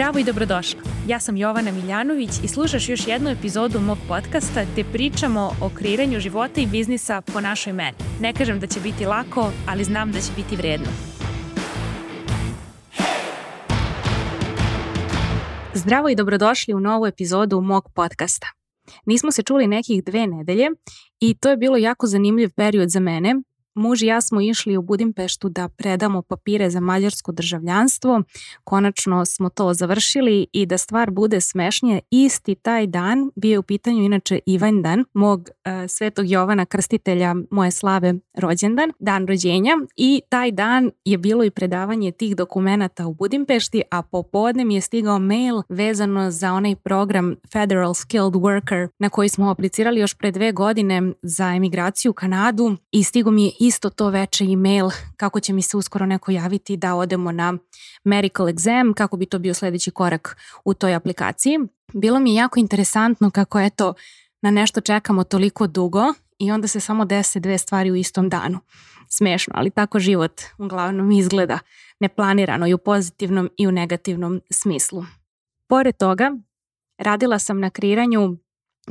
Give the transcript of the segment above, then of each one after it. Zdravo i dobrodošla. Ja sam Jovana Miljanović i slušaš još jednu epizodu mog podcasta gde pričamo o kreiranju života i biznisa po našoj meni. Ne kažem da će biti lako, ali znam da će biti vredno. Zdravo i dobrodošli u novu epizodu mog podcasta. Nismo se čuli nekih dve nedelje i to je bilo jako zanimljiv period za mene Muž i ja smo išli u Budimpeštu da predamo papire za mađarsko državljanstvo. Konačno smo to završili i da stvar bude smešnije, isti taj dan bio je u pitanju inače Ivandan, mog e, svetog Jovana Krstitelja, moje slave rođendan, dan rođenja i taj dan je bilo i predavanje tih dokumenata u Budimpešti, a popodne mi je stigao mail vezano za onaj program Federal Skilled Worker na koji smo aplicirali još pre dve godine za emigraciju u Kanadu i stigo mi je isto to veče e-mail kako će mi se uskoro neko javiti da odemo na medical exam, kako bi to bio sledeći korak u toj aplikaciji. Bilo mi je jako interesantno kako eto na nešto čekamo toliko dugo i onda se samo dese dve stvari u istom danu. Smešno, ali tako život uglavnom izgleda neplanirano i u pozitivnom i u negativnom smislu. Pored toga, radila sam na kreiranju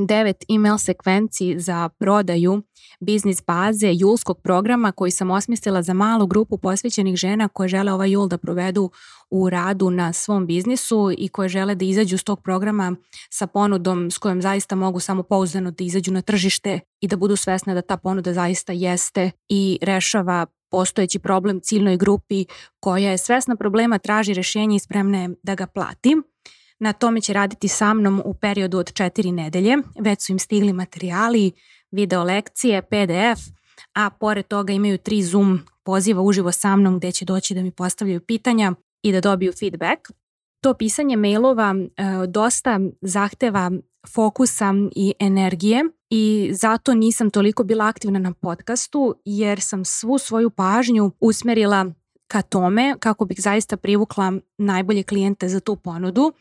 devet email sekvenci za prodaju biznis baze julskog programa koji sam osmislila za malu grupu posvećenih žena koje žele ovaj jul da provedu u radu na svom biznisu i koje žele da izađu s tog programa sa ponudom s kojom zaista mogu samo pouzdano da izađu na tržište i da budu svesne da ta ponuda zaista jeste i rešava postojeći problem ciljnoj grupi koja je svesna problema, traži rešenje i spremna je da ga plati. Na tome će raditi sa mnom u periodu od četiri nedelje. Već su im stigli materijali, video lekcije, PDF, a pored toga imaju tri Zoom poziva uživo sa mnom gde će doći da mi postavljaju pitanja i da dobiju feedback. To pisanje mailova e, dosta zahteva fokusa i energije i zato nisam toliko bila aktivna na podcastu jer sam svu svoju pažnju usmerila ka tome kako bih zaista privukla najbolje klijente za tu ponudu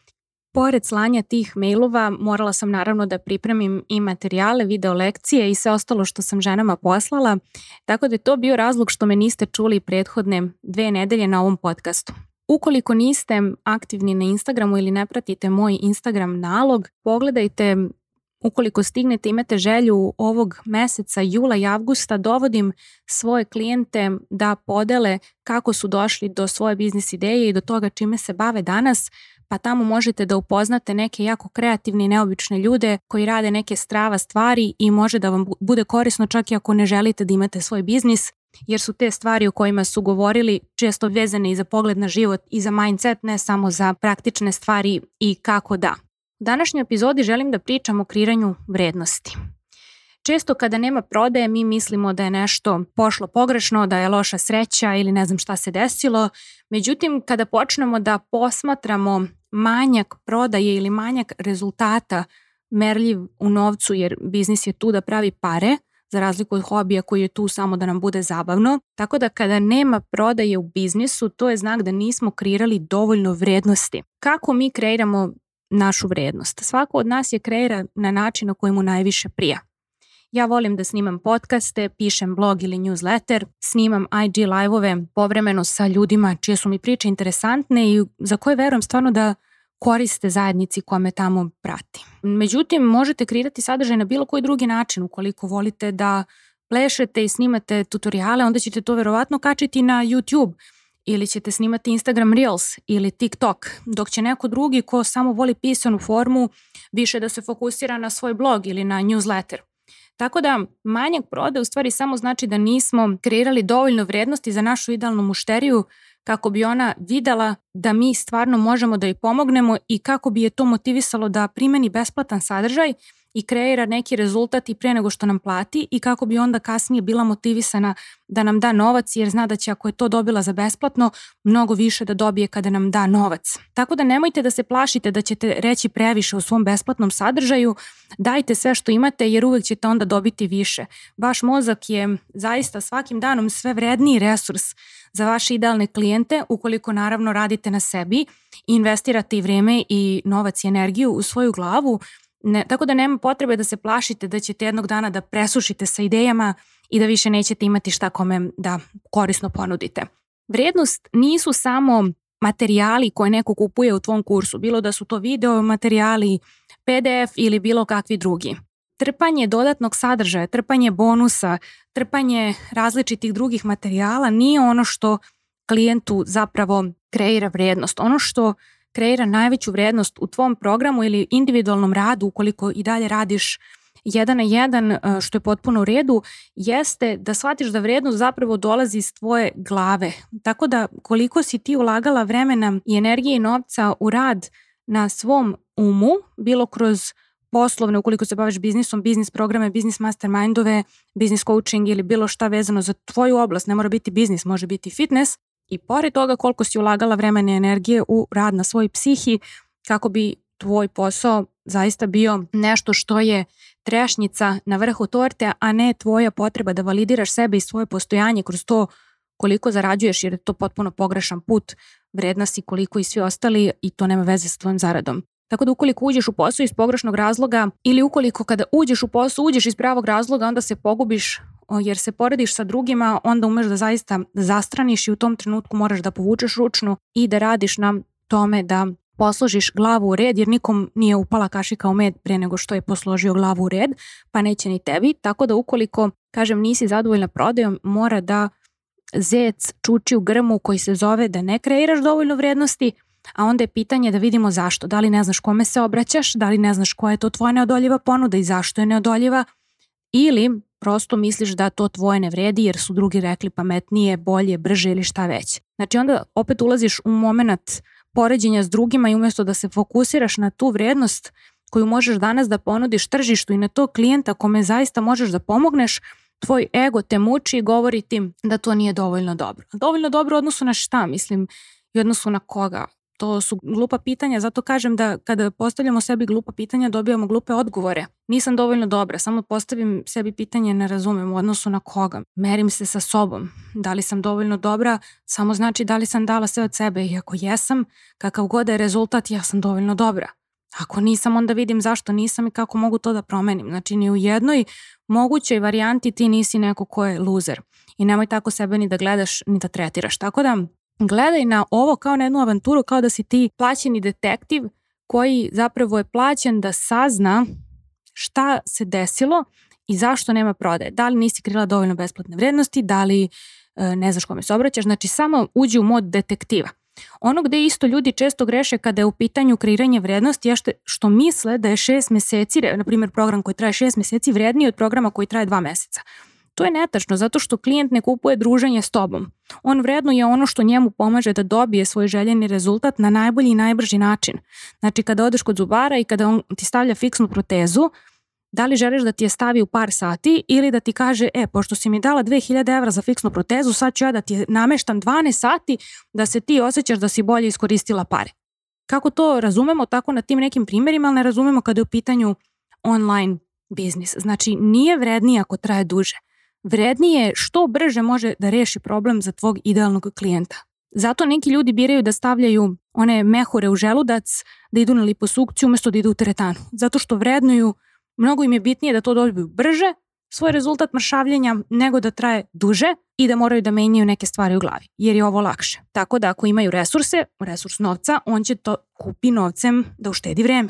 Pored slanja tih mailova morala sam naravno da pripremim i materijale, video lekcije i sve ostalo što sam ženama poslala, tako da je to bio razlog što me niste čuli prethodne dve nedelje na ovom podcastu. Ukoliko niste aktivni na Instagramu ili ne pratite moj Instagram nalog, pogledajte Ukoliko stignete imate želju ovog meseca jula i avgusta dovodim svoje klijente da podele kako su došli do svoje biznis ideje i do toga čime se bave danas, pa tamo možete da upoznate neke jako kreativne i neobične ljude koji rade neke strava stvari i može da vam bude korisno čak i ako ne želite da imate svoj biznis, jer su te stvari o kojima su govorili često vezane i za pogled na život i za mindset, ne samo za praktične stvari i kako da. U današnjoj epizodi želim da pričam o kreiranju vrednosti. Često kada nema prodaje mi mislimo da je nešto pošlo pogrešno, da je loša sreća ili ne znam šta se desilo. Međutim, kada počnemo da posmatramo manjak prodaje ili manjak rezultata merljiv u novcu jer biznis je tu da pravi pare, za razliku od hobija koji je tu samo da nam bude zabavno. Tako da kada nema prodaje u biznisu, to je znak da nismo kreirali dovoljno vrednosti. Kako mi kreiramo našu vrednost. Svako od nas je kreira na način na koji mu najviše prija. Ja volim da snimam podcaste, pišem blog ili newsletter, snimam IG live-ove povremeno sa ljudima čije su mi priče interesantne i za koje verujem stvarno da koriste zajednici kome tamo prati. Međutim, možete kreirati sadržaj na bilo koji drugi način ukoliko volite da plešete i snimate tutoriale, onda ćete to verovatno kačiti na YouTube ili ćete snimati Instagram Reels ili TikTok, dok će neko drugi ko samo voli pisanu formu više da se fokusira na svoj blog ili na newsletter. Tako da manjak proda u stvari samo znači da nismo kreirali dovoljno vrednosti za našu idealnu mušteriju kako bi ona videla da mi stvarno možemo da joj pomognemo i kako bi je to motivisalo da primeni besplatan sadržaj i kreira neki rezultat i pre nego što nam plati i kako bi onda kasnije bila motivisana da nam da novac jer zna da će ako je to dobila za besplatno mnogo više da dobije kada nam da novac. Tako da nemojte da se plašite da ćete reći previše u svom besplatnom sadržaju, dajte sve što imate jer uvek ćete onda dobiti više. Vaš mozak je zaista svakim danom sve vredniji resurs za vaše idealne klijente ukoliko naravno radite na sebi, investirate i vreme i novac i energiju u svoju glavu Ne, tako da nema potrebe da se plašite da ćete jednog dana da presušite sa idejama i da više nećete imati šta kome da korisno ponudite. Vrednost nisu samo materijali koje neko kupuje u tvom kursu, bilo da su to video materijali, PDF ili bilo kakvi drugi. Trpanje dodatnog sadržaja, trpanje bonusa, trpanje različitih drugih materijala nije ono što klijentu zapravo kreira vrednost. Ono što kreira najveću vrednost u tvom programu ili individualnom radu ukoliko i dalje radiš jedan na jedan, e, što je potpuno u redu, jeste da shvatiš da vrednost zapravo dolazi iz tvoje glave. Tako da koliko si ti ulagala vremena i energije i novca u rad na svom umu, bilo kroz poslovne, ukoliko se baviš biznisom, biznis programe, biznis mastermindove, biznis coaching ili bilo šta vezano za tvoju oblast, ne mora biti biznis, može biti fitness, I pored toga koliko si ulagala vremena i energije u rad na svoj psihi kako bi tvoj posao zaista bio nešto što je trešnjica na vrhu torte, a ne tvoja potreba da validiraš sebe i svoje postojanje kroz to koliko zarađuješ, jer je to potpuno pogrešan put, vredna si koliko i svi ostali i to nema veze sa tvojim zaradom. Tako da ukoliko uđeš u posao iz pogrešnog razloga ili ukoliko kada uđeš u posao uđeš iz pravog razloga, onda se pogubiš jer se porediš sa drugima, onda umeš da zaista zastraniš i u tom trenutku moraš da povučeš ručnu i da radiš na tome da posložiš glavu u red jer nikom nije upala kašika u med pre nego što je posložio glavu u red, pa neće ni tebi, tako da ukoliko, kažem, nisi zadovoljna prodajom, mora da zec čuči u grmu koji se zove da ne kreiraš dovoljno vrednosti, a onda je pitanje da vidimo zašto, da li ne znaš kome se obraćaš, da li ne znaš koja je to tvoja neodoljiva ponuda i zašto je neodoljiva, ili prosto misliš da to tvoje ne vredi jer su drugi rekli pametnije, bolje, brže ili šta već. Znači onda opet ulaziš u moment poređenja s drugima i umesto da se fokusiraš na tu vrednost koju možeš danas da ponudiš tržištu i na to klijenta kome zaista možeš da pomogneš, tvoj ego te muči i govori ti da to nije dovoljno dobro. Dovoljno dobro u odnosu na šta, mislim, i odnosu na koga, to su glupa pitanja, zato kažem da kada postavljamo sebi glupa pitanja dobijamo glupe odgovore. Nisam dovoljno dobra, samo postavim sebi pitanje, ne razumem u odnosu na koga. Merim se sa sobom. Da li sam dovoljno dobra, samo znači da li sam dala sve od sebe i ako jesam, kakav god da je rezultat, ja sam dovoljno dobra. Ako nisam, onda vidim zašto nisam i kako mogu to da promenim. Znači, ni u jednoj mogućoj varijanti ti nisi neko ko je luzer. I nemoj tako sebe ni da gledaš, ni da tretiraš. Tako da, gledaj na ovo kao na jednu avanturu, kao da si ti plaćeni detektiv koji zapravo je plaćen da sazna šta se desilo i zašto nema prodaje. Da li nisi krila dovoljno besplatne vrednosti, da li e, ne znaš kome se obraćaš, znači samo uđi u mod detektiva. Ono gde isto ljudi često greše kada je u pitanju kreiranje vrednosti je što, što misle da je šest meseci, na primjer program koji traje šest meseci, vredniji od programa koji traje dva meseca. To je netačno zato što klijent ne kupuje druženje s tobom. On vrednuje ono što njemu pomaže da dobije svoj željeni rezultat na najbolji i najbrži način. Znači kada odeš kod zubara i kada on ti stavlja fiksnu protezu, da li želiš da ti je stavi u par sati ili da ti kaže, e, pošto si mi dala 2000 evra za fiksnu protezu, sad ću ja da ti nameštam 12 sati da se ti osjećaš da si bolje iskoristila pare. Kako to razumemo tako na tim nekim primjerima, ali ne razumemo kada je u pitanju online biznis. Znači, nije vrednije ako traje duže vrednije što brže može da reši problem za tvog idealnog klijenta. Zato neki ljudi biraju da stavljaju one mehure u želudac, da idu na liposukciju umesto da idu u teretanu. Zato što vrednuju, mnogo im je bitnije da to dobiju brže, svoj rezultat mršavljenja, nego da traje duže i da moraju da menjaju neke stvari u glavi, jer je ovo lakše. Tako da ako imaju resurse, resurs novca, on će to kupi novcem da uštedi vreme.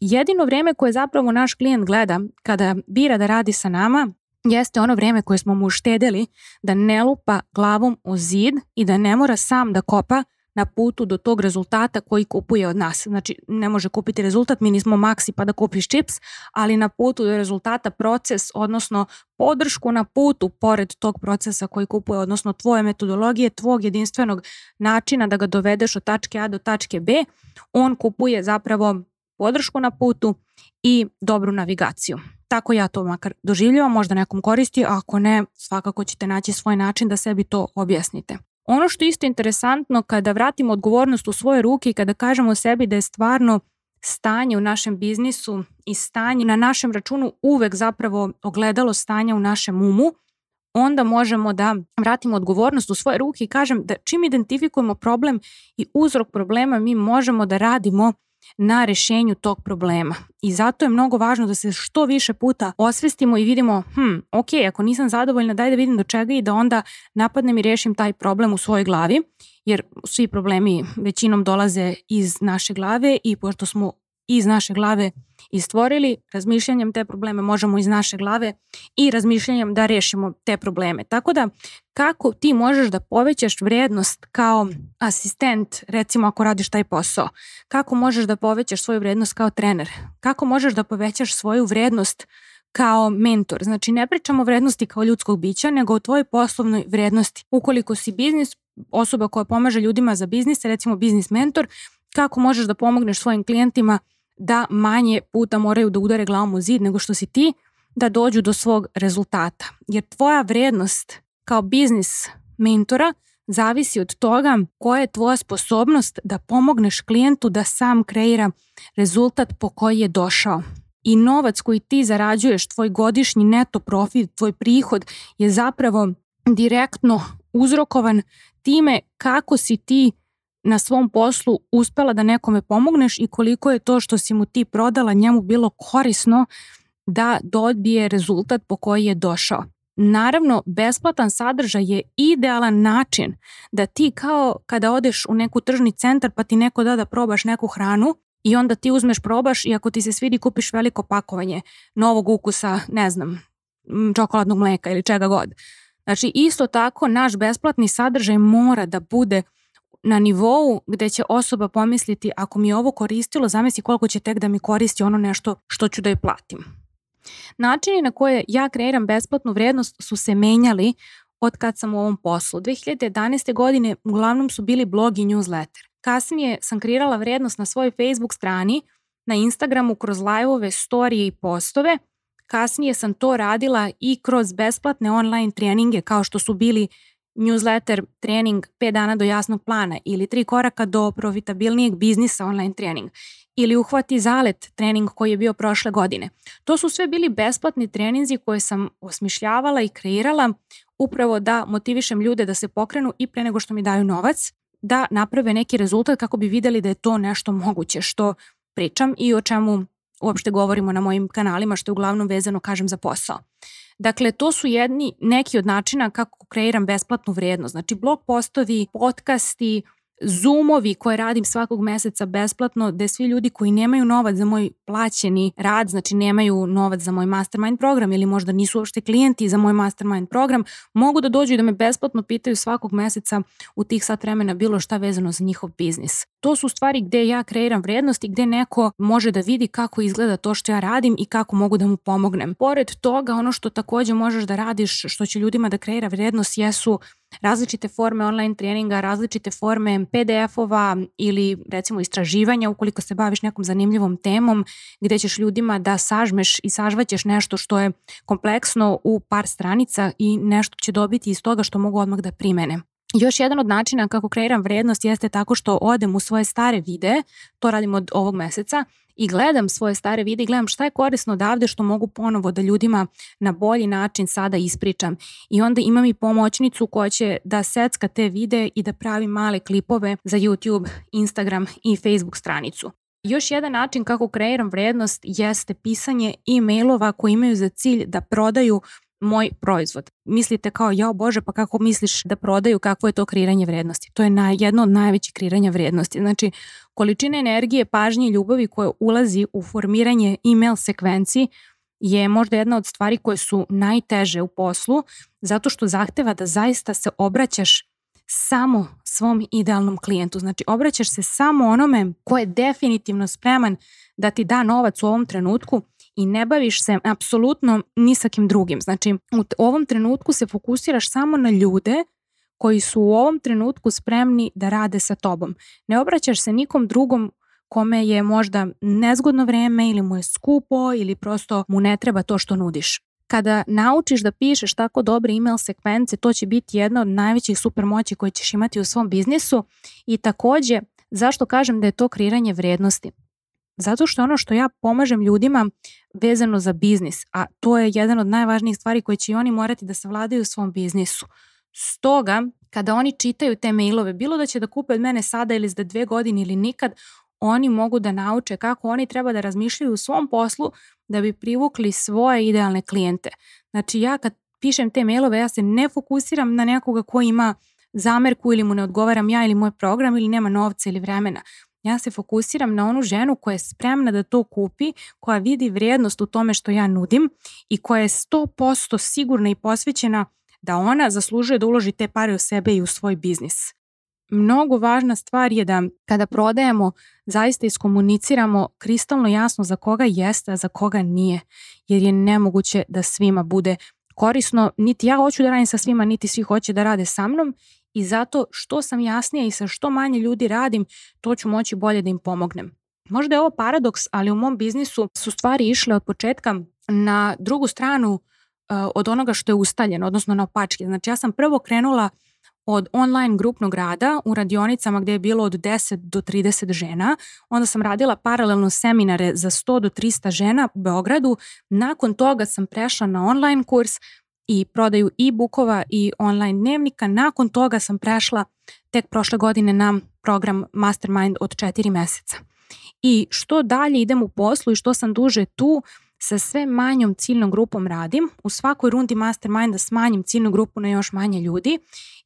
Jedino vreme koje zapravo naš klijent gleda kada bira da radi sa nama jeste ono vrijeme koje smo mu uštedeli da ne lupa glavom o zid i da ne mora sam da kopa na putu do tog rezultata koji kupuje od nas. Znači, ne može kupiti rezultat, mi nismo maksi pa da kupiš čips, ali na putu do rezultata proces, odnosno podršku na putu pored tog procesa koji kupuje, odnosno tvoje metodologije, tvog jedinstvenog načina da ga dovedeš od tačke A do tačke B, on kupuje zapravo podršku na putu i dobru navigaciju. Tako ja to makar doživljavam, možda nekom koristi, a ako ne, svakako ćete naći svoj način da sebi to objasnite. Ono što je isto interesantno kada vratimo odgovornost u svoje ruke i kada kažemo sebi da je stvarno stanje u našem biznisu i stanje na našem računu uvek zapravo ogledalo stanja u našem umu, onda možemo da vratimo odgovornost u svoje ruke i kažem da čim identifikujemo problem i uzrok problema mi možemo da radimo na rešenju tog problema. I zato je mnogo važno da se što više puta osvestimo i vidimo, hm, ok, ako nisam zadovoljna, daj da vidim do čega i da onda napadnem i rešim taj problem u svojoj glavi, jer svi problemi većinom dolaze iz naše glave i pošto smo iz naše glave i stvorili, razmišljanjem te probleme možemo iz naše glave i razmišljanjem da rešimo te probleme. Tako da kako ti možeš da povećaš vrednost kao asistent, recimo ako radiš taj posao? Kako možeš da povećaš svoju vrednost kao trener? Kako možeš da povećaš svoju vrednost kao mentor. Znači ne pričamo o vrednosti kao ljudskog bića, nego o tvojoj poslovnoj vrednosti. Ukoliko si biznis, osoba koja pomaže ljudima za biznis, recimo biznis mentor, kako možeš da pomogneš svojim klijentima da manje puta moraju da udare glavom u zid nego što si ti da dođu do svog rezultata. Jer tvoja vrednost kao biznis mentora zavisi od toga koja je tvoja sposobnost da pomogneš klijentu da sam kreira rezultat po koji je došao. I novac koji ti zarađuješ, tvoj godišnji neto profit, tvoj prihod je zapravo direktno uzrokovan time kako si ti na svom poslu uspela da nekome pomogneš i koliko je to što si mu ti prodala njemu bilo korisno da dobije rezultat po koji je došao. Naravno, besplatan sadržaj je idealan način da ti kao kada odeš u neku tržni centar pa ti neko da da probaš neku hranu i onda ti uzmeš probaš i ako ti se svidi kupiš veliko pakovanje novog ukusa, ne znam, čokoladnog mleka ili čega god. Znači, isto tako naš besplatni sadržaj mora da bude na nivou gde će osoba pomisliti ako mi je ovo koristilo, zamisli koliko će tek da mi koristi ono nešto što ću da je platim. Načini na koje ja kreiram besplatnu vrednost su se menjali od kad sam u ovom poslu. 2011. godine uglavnom su bili blog i newsletter. Kasnije sam kreirala vrednost na svojoj Facebook strani, na Instagramu kroz live-ove, storije i postove. Kasnije sam to radila i kroz besplatne online treninge kao što su bili newsletter trening 5 dana do jasnog plana ili 3 koraka do profitabilnijeg biznisa online trening ili uhvati zalet trening koji je bio prošle godine. To su sve bili besplatni treninzi koje sam osmišljavala i kreirala upravo da motivišem ljude da se pokrenu i pre nego što mi daju novac, da naprave neki rezultat kako bi videli da je to nešto moguće što pričam i o čemu uopšte govorimo na mojim kanalima, što je uglavnom vezano, kažem, za posao. Dakle, to su jedni, neki od načina kako kreiram besplatnu vrednost. Znači, blog postovi, podcasti, Zoomovi koje radim svakog meseca besplatno, gde svi ljudi koji nemaju novac za moj plaćeni rad, znači nemaju novac za moj mastermind program ili možda nisu uopšte klijenti za moj mastermind program, mogu da dođu i da me besplatno pitaju svakog meseca u tih sat vremena bilo šta vezano za njihov biznis. To su stvari gde ja kreiram vrednost i gde neko može da vidi kako izgleda to što ja radim i kako mogu da mu pomognem. Pored toga, ono što takođe možeš da radiš, što će ljudima da kreira vrednost, jesu različite forme online treninga, različite forme PDF-ova ili recimo istraživanja ukoliko se baviš nekom zanimljivom temom gde ćeš ljudima da sažmeš i sažvaćeš nešto što je kompleksno u par stranica i nešto će dobiti iz toga što mogu odmah da primene. Još jedan od načina kako kreiram vrednost jeste tako što odem u svoje stare videe, to radim od ovog meseca, i gledam svoje stare vide i gledam šta je korisno odavde što mogu ponovo da ljudima na bolji način sada ispričam. I onda imam i pomoćnicu koja će da secka te vide i da pravi male klipove za YouTube, Instagram i Facebook stranicu. Još jedan način kako kreiram vrednost jeste pisanje e-mailova koji imaju za cilj da prodaju moj proizvod. Mislite kao, jao Bože, pa kako misliš da prodaju, kakvo je to kreiranje vrednosti? To je na, jedno od najvećih kreiranja vrednosti. Znači, količina energije, pažnje i ljubavi koja ulazi u formiranje email sekvenciji je možda jedna od stvari koje su najteže u poslu, zato što zahteva da zaista se obraćaš samo svom idealnom klijentu. Znači, obraćaš se samo onome ko je definitivno spreman da ti da novac u ovom trenutku – i ne baviš se apsolutno ni sa kim drugim. Znači, u ovom trenutku se fokusiraš samo na ljude koji su u ovom trenutku spremni da rade sa tobom. Ne obraćaš se nikom drugom kome je možda nezgodno vreme ili mu je skupo ili prosto mu ne treba to što nudiš. Kada naučiš da pišeš tako dobre email sekvence, to će biti jedna od najvećih supermoći koje ćeš imati u svom biznisu i takođe zašto kažem da je to kreiranje vrednosti? Zato što ono što ja pomažem ljudima vezano za biznis, a to je jedan od najvažnijih stvari koje će i oni morati da savladaju u svom biznisu. Stoga, kada oni čitaju te mailove, bilo da će da kupe od mene sada ili za dve godine ili nikad, oni mogu da nauče kako oni treba da razmišljaju u svom poslu da bi privukli svoje idealne klijente. Znači ja kad pišem te mailove, ja se ne fokusiram na nekoga ko ima zamerku ili mu ne odgovaram ja ili moj program ili nema novca ili vremena. Ja se fokusiram na onu ženu koja je spremna da to kupi, koja vidi vrijednost u tome što ja nudim i koja je 100% sigurna i posvećena da ona zaslužuje da uloži te pare u sebe i u svoj biznis. Mnogo važna stvar je da kada prodajemo zaista iskomuniciramo kristalno jasno za koga jeste, a za koga nije, jer je nemoguće da svima bude korisno, niti ja hoću da radim sa svima, niti svi hoće da rade sa mnom i zato što sam jasnija i sa što manje ljudi radim, to ću moći bolje da im pomognem. Možda je ovo paradoks, ali u mom biznisu su stvari išle od početka na drugu stranu eh, od onoga što je ustaljeno, odnosno na opačke. Znači ja sam prvo krenula od online grupnog rada u radionicama gdje je bilo od 10 do 30 žena. Onda sam radila paralelno seminare za 100 do 300 žena u Beogradu. Nakon toga sam prešla na online kurs i prodaju e bukova i online dnevnika. Nakon toga sam prešla tek prošle godine na program Mastermind od 4 meseca. I što dalje idem u poslu i što sam duže tu, sa sve manjom ciljnom grupom radim. U svakoj rundi masterminda smanjim ciljnu grupu na još manje ljudi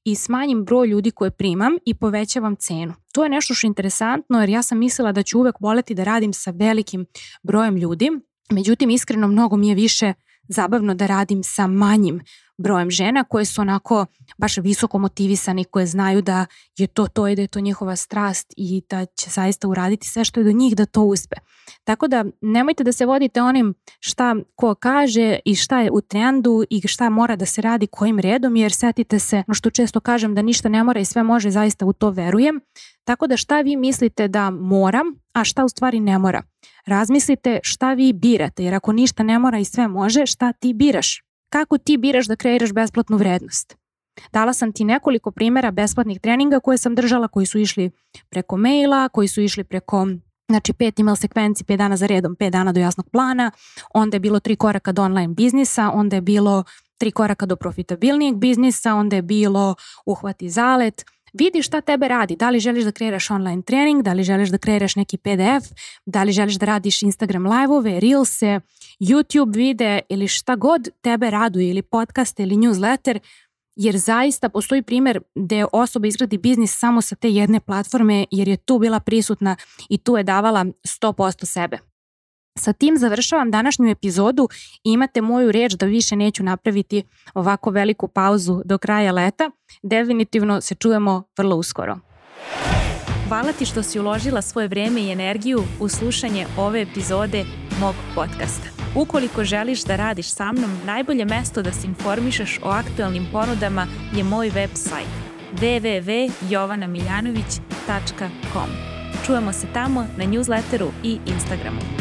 i smanjim broj ljudi koje primam i povećavam cenu. To je nešto što je interesantno jer ja sam mislila da ću uvek voleti da radim sa velikim brojem ljudi, međutim iskreno mnogo mi je više uh, zabavno da radim sa manjim brojem žena koje su onako baš visoko motivisani, koje znaju da je to to i da je to njihova strast i da će zaista uraditi sve što je do njih da to uspe. Tako da nemojte da se vodite onim šta ko kaže i šta je u trendu i šta mora da se radi kojim redom, jer setite se, no što često kažem da ništa ne mora i sve može, zaista u to verujem. Tako da šta vi mislite da moram, a šta u stvari ne mora. Razmislite šta vi birate, jer ako ništa ne mora i sve može, šta ti biraš? kako ti biraš da kreiraš besplatnu vrednost. Dala sam ti nekoliko primera besplatnih treninga koje sam držala, koji su išli preko maila, koji su išli preko Znači, pet email sekvenci, pet dana za redom, pet dana do jasnog plana, onda je bilo tri koraka do online biznisa, onda je bilo tri koraka do profitabilnijeg biznisa, onda je bilo uhvati zalet, vidi šta tebe radi, da li želiš da kreiraš online trening, da li želiš da kreiraš neki PDF, da li želiš da radiš Instagram live-ove, reels-e, YouTube vide ili šta god tebe raduje ili podcast ili newsletter, jer zaista postoji primer gde osoba izgradi biznis samo sa te jedne platforme jer je tu bila prisutna i tu je davala 100% sebe. Sa tim završavam današnju epizodu i imate moju reč da više neću napraviti ovako veliku pauzu do kraja leta. Definitivno se čujemo vrlo uskoro. Hvala ti što si uložila svoje vreme i energiju u slušanje ove epizode mog podcasta. Ukoliko želiš da radiš sa mnom, najbolje mesto da se informišeš o aktuelnim ponudama je moj web sajt www.jovanamiljanović.com. Čujemo se tamo na newsletteru i Instagramu.